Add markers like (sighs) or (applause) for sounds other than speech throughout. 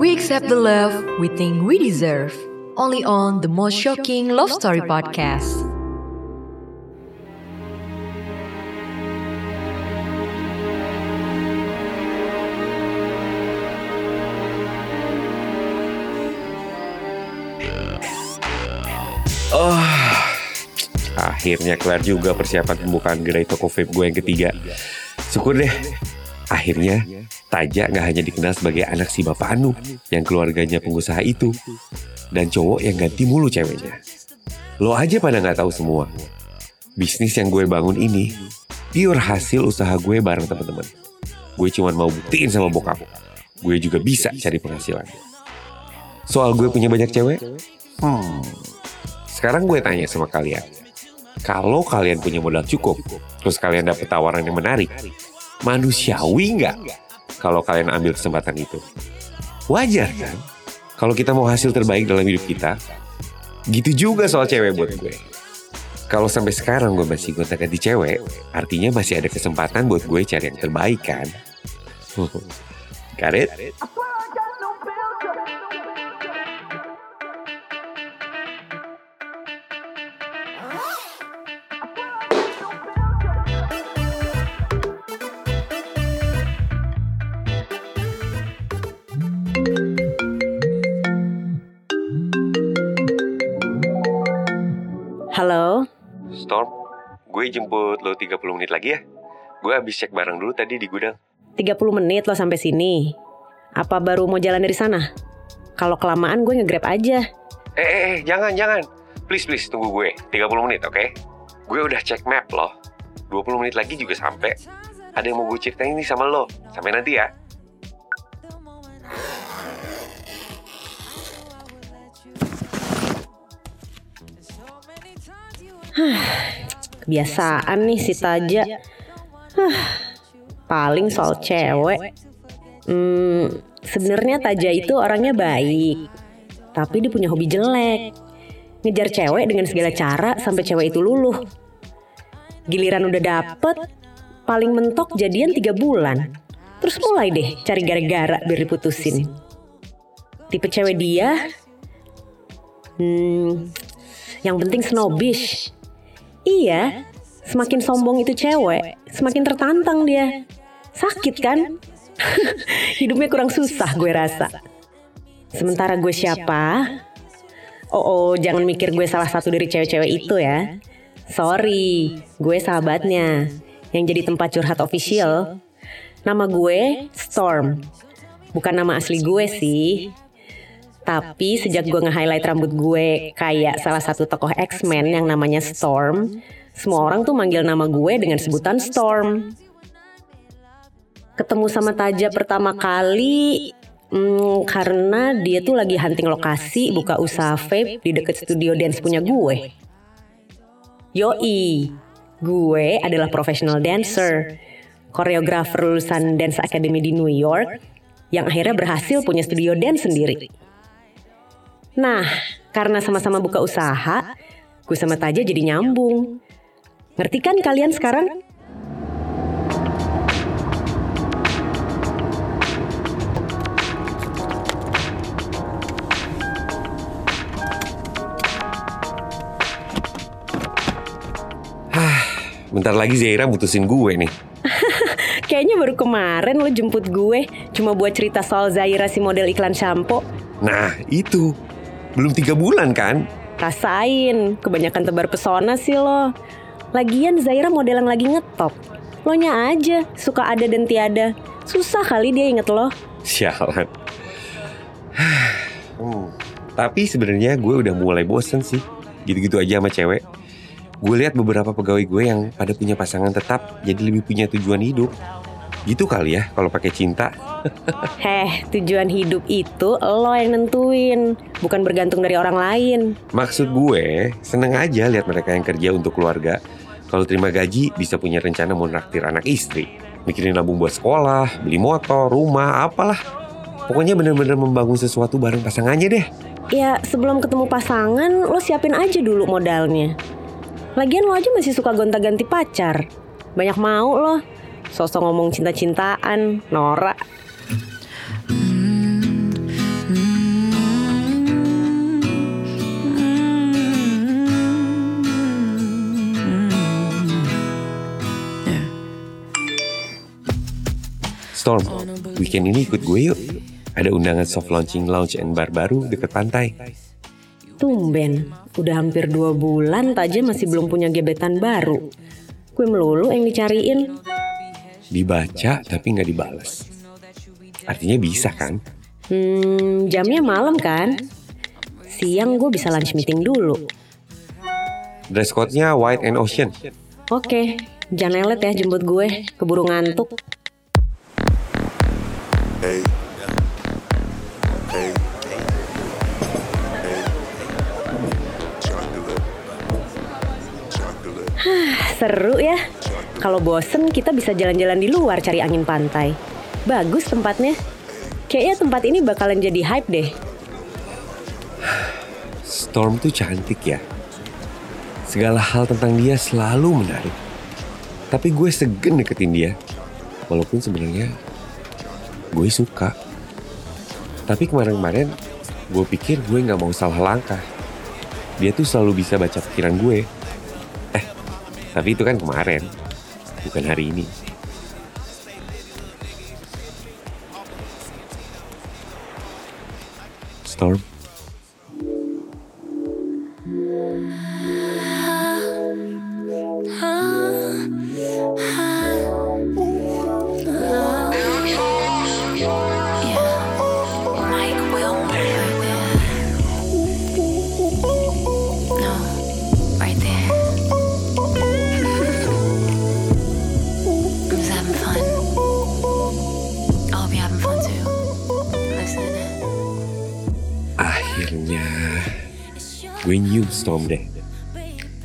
we accept the love we think we deserve. Only on the most shocking love story podcast. Oh, akhirnya kelar juga persiapan pembukaan gerai toko vape gue yang ketiga. Syukur deh. Akhirnya, Taja nggak hanya dikenal sebagai anak si Bapak Anu yang keluarganya pengusaha itu, dan cowok yang ganti mulu ceweknya. Lo aja pada nggak tahu semua. Bisnis yang gue bangun ini pure hasil usaha gue bareng teman-teman. Gue cuma mau buktiin sama bokap. Gue juga bisa cari penghasilan. Soal gue punya banyak cewek? Hmm, sekarang gue tanya sama kalian. Kalau kalian punya modal cukup, terus kalian dapet tawaran yang menarik, manusiawi nggak kalau kalian ambil kesempatan itu? Wajar kan? Kalau kita mau hasil terbaik dalam hidup kita, gitu juga soal cewek buat gue. Kalau sampai sekarang gue masih gonta ganti cewek, artinya masih ada kesempatan buat gue cari yang terbaik kan? (laughs) It? Gue jemput lo 30 menit lagi ya. Gue habis cek barang dulu tadi di gudang. 30 menit lo sampai sini. Apa baru mau jalan dari sana? Kalau kelamaan gue nge-grab aja. Eh, eh, eh, jangan, jangan. Please, please, tunggu gue. 30 menit, oke? Gue udah cek map loh. 20 menit lagi juga sampai. Ada yang mau gue ceritain ini sama lo. Sampai nanti ya. Kebiasaan nih si Taja. Hah, paling soal cewek. Hmm, sebenarnya Taja itu orangnya baik. Tapi dia punya hobi jelek. Ngejar cewek dengan segala cara sampai cewek itu luluh. Giliran udah dapet, paling mentok jadian tiga bulan. Terus mulai deh cari gara-gara biar diputusin. Tipe cewek dia, hmm, yang penting snobbish. Iya, semakin sombong itu cewek, semakin tertantang dia. Sakit kan? (laughs) Hidupnya kurang susah gue rasa. Sementara gue siapa? Oh, oh, jangan mikir gue salah satu dari cewek-cewek itu ya. Sorry, gue sahabatnya yang jadi tempat curhat official. Nama gue Storm. Bukan nama asli gue sih. Tapi sejak gue nge-highlight rambut gue kayak salah satu tokoh X-Men yang namanya Storm, semua orang tuh manggil nama gue dengan sebutan Storm. Ketemu sama Taja pertama kali hmm, karena dia tuh lagi hunting lokasi buka usaha vape di deket studio dance punya gue. Yoi, gue adalah professional dancer, koreografer lulusan Dance Academy di New York yang akhirnya berhasil punya studio dance sendiri. Nah, karena sama-sama buka usaha, gue sama Taja jadi nyambung. Ngerti kan kalian sekarang? (sighs) Bentar lagi Zaira mutusin gue nih. (laughs) Kayaknya baru kemarin lo jemput gue cuma buat cerita soal Zaira si model iklan shampoo. Nah, itu. Belum tiga bulan kan? Rasain, kebanyakan tebar pesona sih lo. Lagian Zaira model yang lagi ngetop. Lo nya aja, suka ada dan tiada. Susah kali dia inget lo. Sialan. (sighs) Hmm, Tapi sebenarnya gue udah mulai bosen sih. Gitu-gitu aja sama cewek. Gue lihat beberapa pegawai gue yang pada punya pasangan tetap jadi lebih punya tujuan hidup. Gitu kali ya kalau pakai cinta. (laughs) Heh, tujuan hidup itu lo yang nentuin, bukan bergantung dari orang lain. Maksud gue, seneng aja lihat mereka yang kerja untuk keluarga. Kalau terima gaji, bisa punya rencana mau naktir anak istri. Mikirin nabung buat sekolah, beli motor, rumah, apalah. Pokoknya bener-bener membangun sesuatu bareng pasangannya deh. Ya, sebelum ketemu pasangan, lo siapin aja dulu modalnya. Lagian lo aja masih suka gonta-ganti pacar. Banyak mau lo. Sosok ngomong cinta-cintaan, norak. Storm, weekend ini ikut gue yuk. Ada undangan soft launching lounge and bar baru deket pantai. Tumben, udah hampir dua bulan Taja masih belum punya gebetan baru. Gue melulu yang dicariin. Dibaca tapi nggak dibales. Artinya bisa kan? Hmm, jamnya malam kan? Siang gue bisa lunch meeting dulu. Dress code-nya white and ocean. Oke, jangan lelet ya jemput gue. Keburu ngantuk. Hey. Hey. Hey. Chocolate. Chocolate. Seru ya. Kalau bosen kita bisa jalan-jalan di luar cari angin pantai. Bagus tempatnya. Kayaknya tempat ini bakalan jadi hype deh. Storm tuh cantik ya. Segala hal tentang dia selalu menarik. Tapi gue segen deketin dia. Walaupun sebenarnya gue suka. Tapi kemarin-kemarin gue pikir gue nggak mau salah langkah. Dia tuh selalu bisa baca pikiran gue. Eh, tapi itu kan kemarin, bukan hari ini. Storm, gue nyium Storm deh.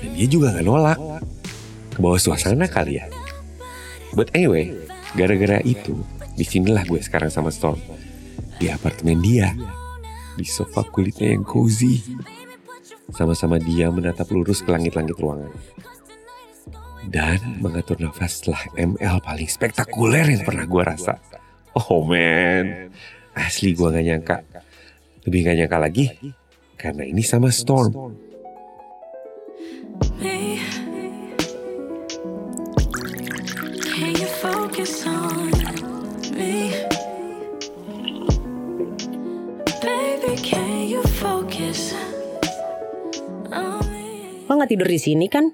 Dan dia juga gak nolak. Ke bawah suasana kali ya. But anyway, gara-gara itu, di sinilah gue sekarang sama Storm. Di apartemen dia. Di sofa kulitnya yang cozy. Sama-sama dia menatap lurus ke langit-langit ruangan. Dan mengatur nafas setelah ML paling spektakuler yang pernah gue rasa. Oh man, asli gue gak nyangka. Lebih gak nyangka lagi, karena ini sama Storm. Me. Can you focus on me? Baby, can you focus on me? Lo nggak tidur di sini kan?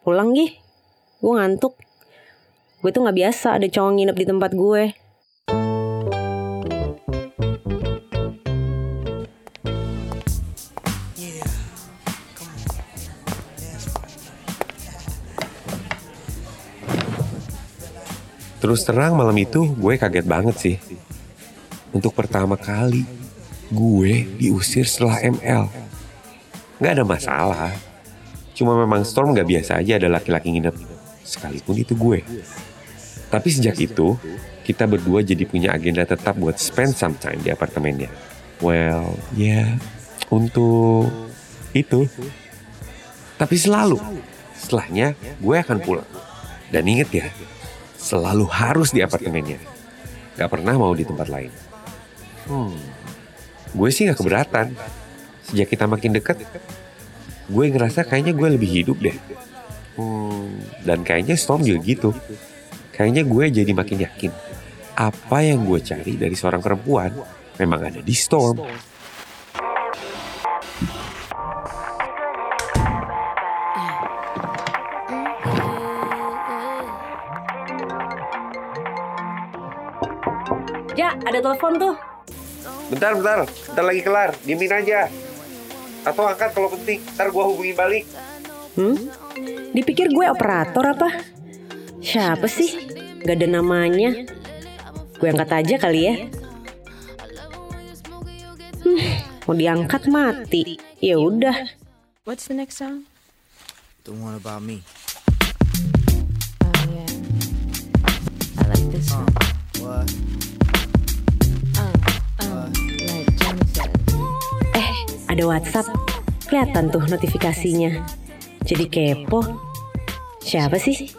Pulang gih. Gue ngantuk. Gue tuh nggak biasa ada cowok nginep di tempat gue. Terus terang malam itu gue kaget banget sih. Untuk pertama kali gue diusir setelah ML. Gak ada masalah. Cuma memang Storm gak biasa aja ada laki-laki nginep. Sekalipun itu gue. Tapi sejak itu, kita berdua jadi punya agenda tetap buat spend some time di apartemennya. Well, ya untuk itu. Tapi selalu, setelahnya gue akan pulang. Dan inget ya, selalu harus di apartemennya. Gak pernah mau di tempat lain. Hmm, gue sih gak keberatan. Sejak kita makin deket, gue ngerasa kayaknya gue lebih hidup deh. Hmm, dan kayaknya Storm juga gitu. Kayaknya gue jadi makin yakin. Apa yang gue cari dari seorang perempuan memang ada di Storm. Ada telepon tuh. Bentar, bentar. Bentar lagi kelar. Diemin aja. Atau angkat kalau penting. Ntar gue hubungin balik. Hmm? Dipikir gue operator apa? Siapa sih? Gak ada namanya. Gue angkat aja kali ya. Hmm, mau diangkat mati. Ya udah. What's the next song? The one about me. Oh yeah. I like this one. What? Ada WhatsApp. Kelihatan tuh notifikasinya. Jadi kepo. Siapa sih?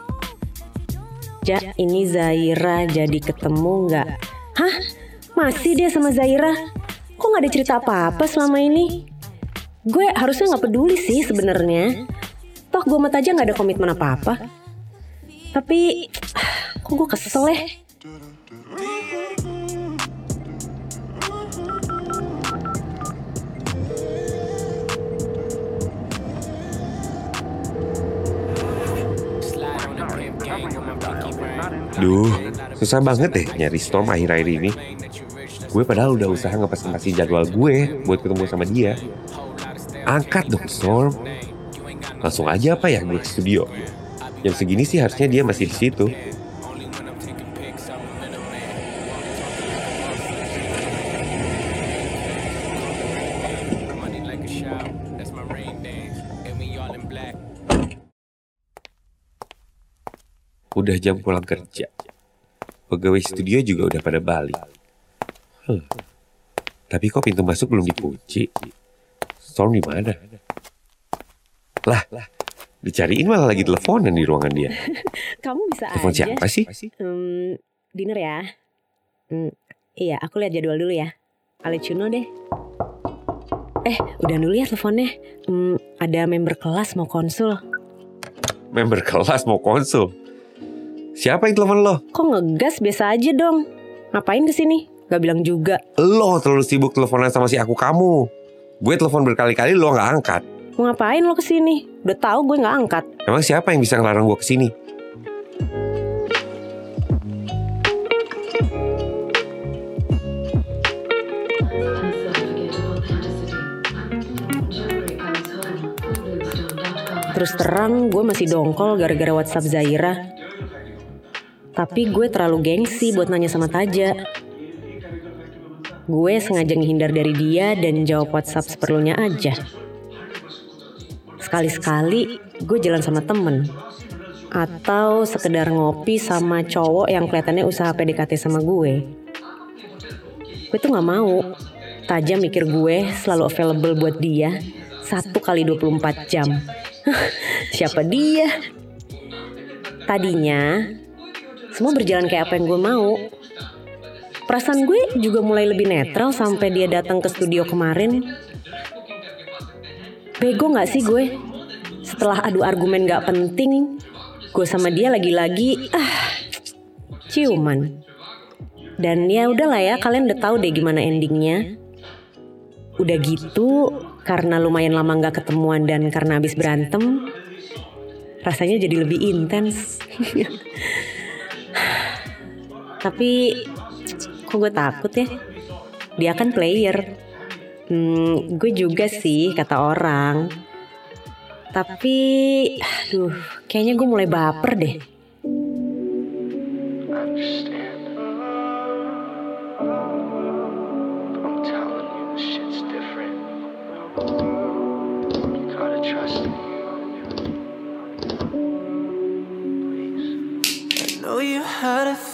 Ja, ini Zaira jadi ketemu nggak? Hah? Masih dia sama Zaira? Kok nggak ada cerita apa-apa selama ini? Gue harusnya nggak peduli sih sebenarnya. Toh gue mata aja nggak ada komitmen apa-apa. Tapi, kok gue kesel ya? Duh, susah banget deh nyari Storm akhir-akhir ini. Gue padahal udah usaha ngepas-pasin jadwal gue buat ketemu sama dia. Angkat dong Storm. Langsung aja apa ya gue studio. Jam segini sih harusnya dia masih di situ. Udah jam pulang kerja. Pegawai studio juga udah pada balik. Huh. Tapi kok pintu masuk belum dikunci? Storm di mana? Lah, dicariin malah lagi teleponan di ruangan dia. (laughs) Kamu bisa Telepon aja. siapa sih? Hmm, dinner ya. Hmm, iya, aku lihat jadwal dulu ya. I'll let you know deh. Eh, udah dulu ya teleponnya. Hmm, ada member kelas mau konsul. Member kelas mau konsul. Siapa yang telepon lo? Kok ngegas biasa aja dong? Ngapain ke sini? Gak bilang juga. Lo terlalu sibuk teleponan sama si aku kamu. Gue telepon berkali-kali lo nggak angkat. Mau ngapain lo ke sini? Udah tahu gue nggak angkat. Emang siapa yang bisa ngelarang gue ke sini? Terus terang gue masih dongkol gara-gara WhatsApp Zaira. Tapi gue terlalu gengsi buat nanya sama Taja. Gue sengaja ngehindar dari dia dan jawab WhatsApp seperlunya aja. Sekali-sekali gue jalan sama temen. Atau sekedar ngopi sama cowok yang kelihatannya usaha PDKT sama gue. Gue tuh gak mau. Taja mikir gue selalu available buat dia. Satu kali 24 jam. (laughs) Siapa dia? Tadinya semua berjalan kayak apa yang gue mau. Perasaan gue juga mulai lebih netral sampai dia datang ke studio kemarin. Bego gak sih gue? Setelah adu argumen gak penting, gue sama dia lagi-lagi ah ciuman. Dan ya udahlah ya, kalian udah tahu deh gimana endingnya. Udah gitu, karena lumayan lama nggak ketemuan dan karena habis berantem, rasanya jadi lebih intens. (laughs) Tapi kok gue takut ya? Dia kan player. Hmm, gue juga sih kata orang. Tapi, aduh, kayaknya gue mulai baper deh.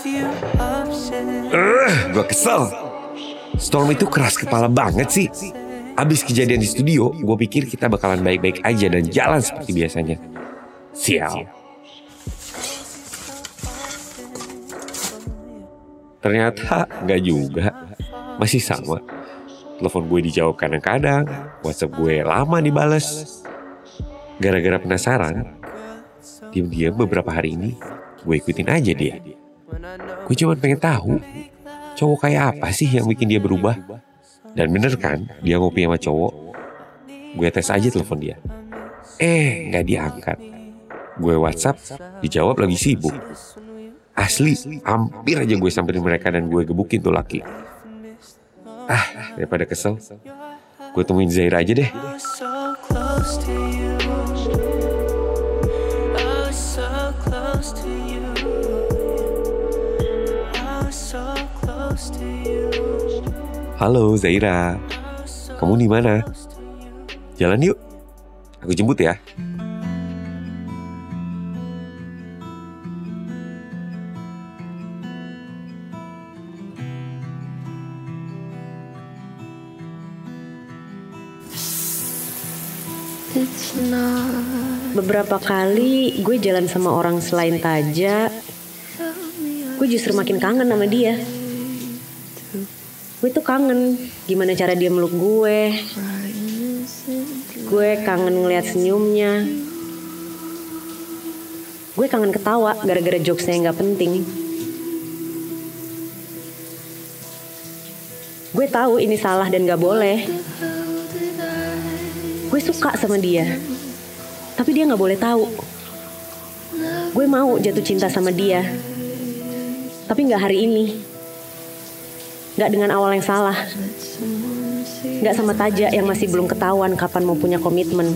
You, upsets. Gue kesel. Storm itu keras kepala banget sih. Abis kejadian di studio, gue pikir kita bakalan baik-baik aja dan jalan seperti biasanya. Sial. Ternyata nggak juga. Masih sama. Telepon gue dijawab kadang-kadang, WhatsApp gue lama dibales. Gara-gara penasaran, diam-diam beberapa hari ini gue ikutin aja dia. Gue cuma pengen tahu cowok kayak apa sih yang bikin dia berubah. Dan bener kan, dia ngopi sama cowok. Gue tes aja telepon dia. Eh, nggak diangkat. Gue WhatsApp, dijawab lagi sibuk. Asli, hampir aja gue samperin mereka dan gue gebukin tuh laki. Ah, daripada kesel. Gue temuin Zaira aja deh. Halo Zaira, kamu di mana? Jalan yuk. Aku jemput ya. Beberapa kali gue jalan sama orang selain Taja, gue justru makin kangen sama dia. Gue tuh kangen gimana cara dia meluk gue. Gue kangen ngeliat senyumnya. Gue kangen ketawa gara-gara jokesnya yang gak penting. Gue tahu ini salah dan gak boleh. Gue suka sama dia. Tapi dia gak boleh tahu. Gue mau jatuh cinta sama dia. Tapi nggak hari ini. Nggak dengan awal yang salah. Nggak sama Taja yang masih belum ketahuan kapan mau punya komitmen.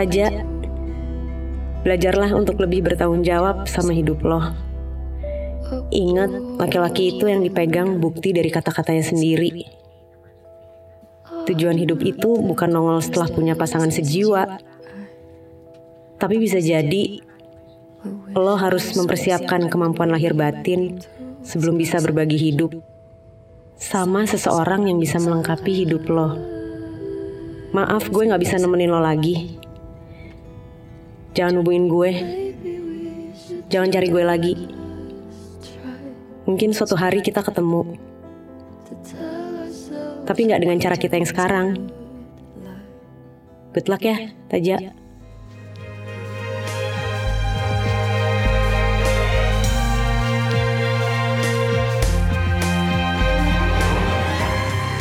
Taja, belajarlah untuk lebih bertanggung jawab sama hidup lo. Ingat, laki-laki itu yang dipegang bukti dari kata-katanya sendiri. Tujuan hidup itu bukan nongol setelah punya pasangan sejiwa. Tapi bisa jadi lo harus mempersiapkan kemampuan lahir batin sebelum bisa berbagi hidup sama seseorang yang bisa melengkapi hidup lo. Maaf gue gak bisa nemenin lo lagi. Jangan hubungin gue. Jangan cari gue lagi. Mungkin suatu hari kita ketemu. Tapi nggak dengan cara kita yang sekarang. Good luck ya, Taja.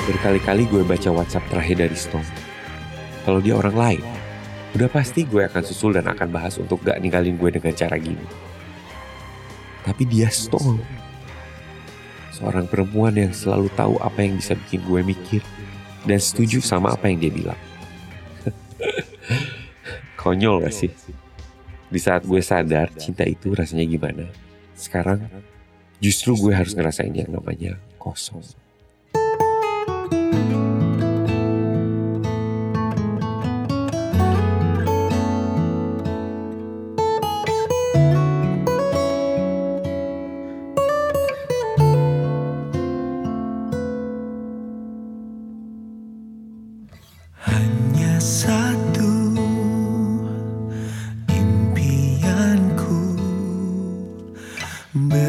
Berkali-kali gue baca WhatsApp terakhir dari Stone. Kalau dia orang lain, udah pasti gue akan susul dan akan bahas untuk gak ninggalin gue dengan cara gini. Tapi dia Stone. Seorang perempuan yang selalu tahu apa yang bisa bikin gue mikir dan setuju sama apa yang dia bilang. (laughs) Konyol gak sih? Di saat gue sadar cinta itu rasanya gimana. Sekarang justru gue harus ngerasain yang namanya kosong. Hanya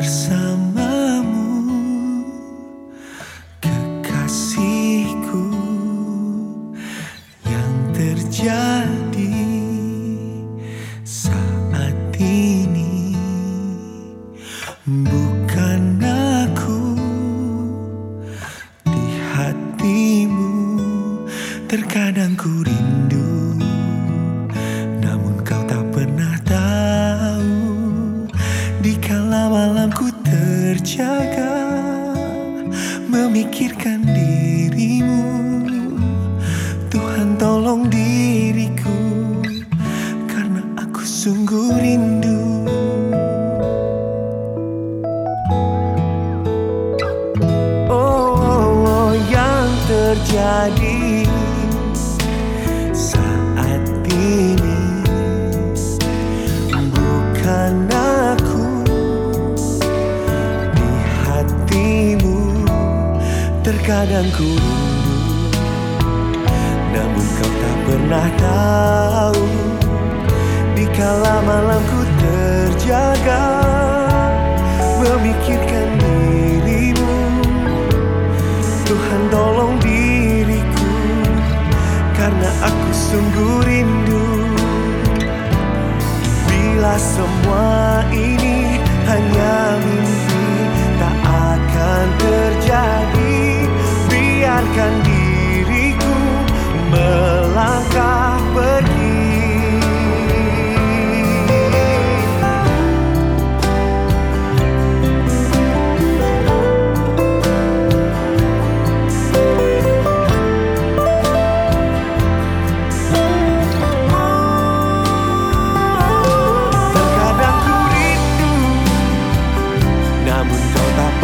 Some. Sungguh rindu. Oh, oh, yang terjadi saat ini bukan aku di hatimu. Terkadang ku rindu namun kau tak pernah tahu kala malamku terjaga memikirkan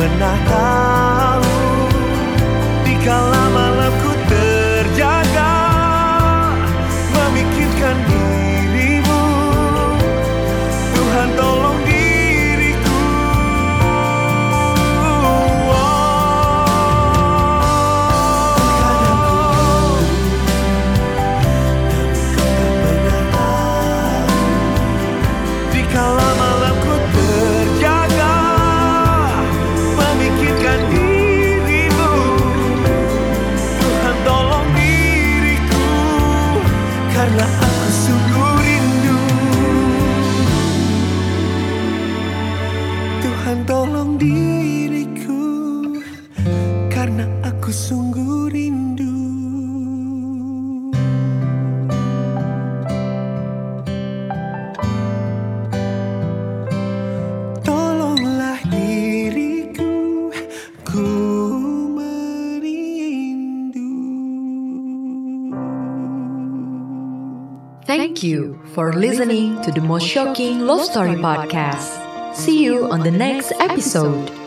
kau tak tolong diriku Karena aku sungguh rindu. Tolonglah diriku Ku merindu. Thank you for listening to the most shocking love story podcast. See you on the next episode.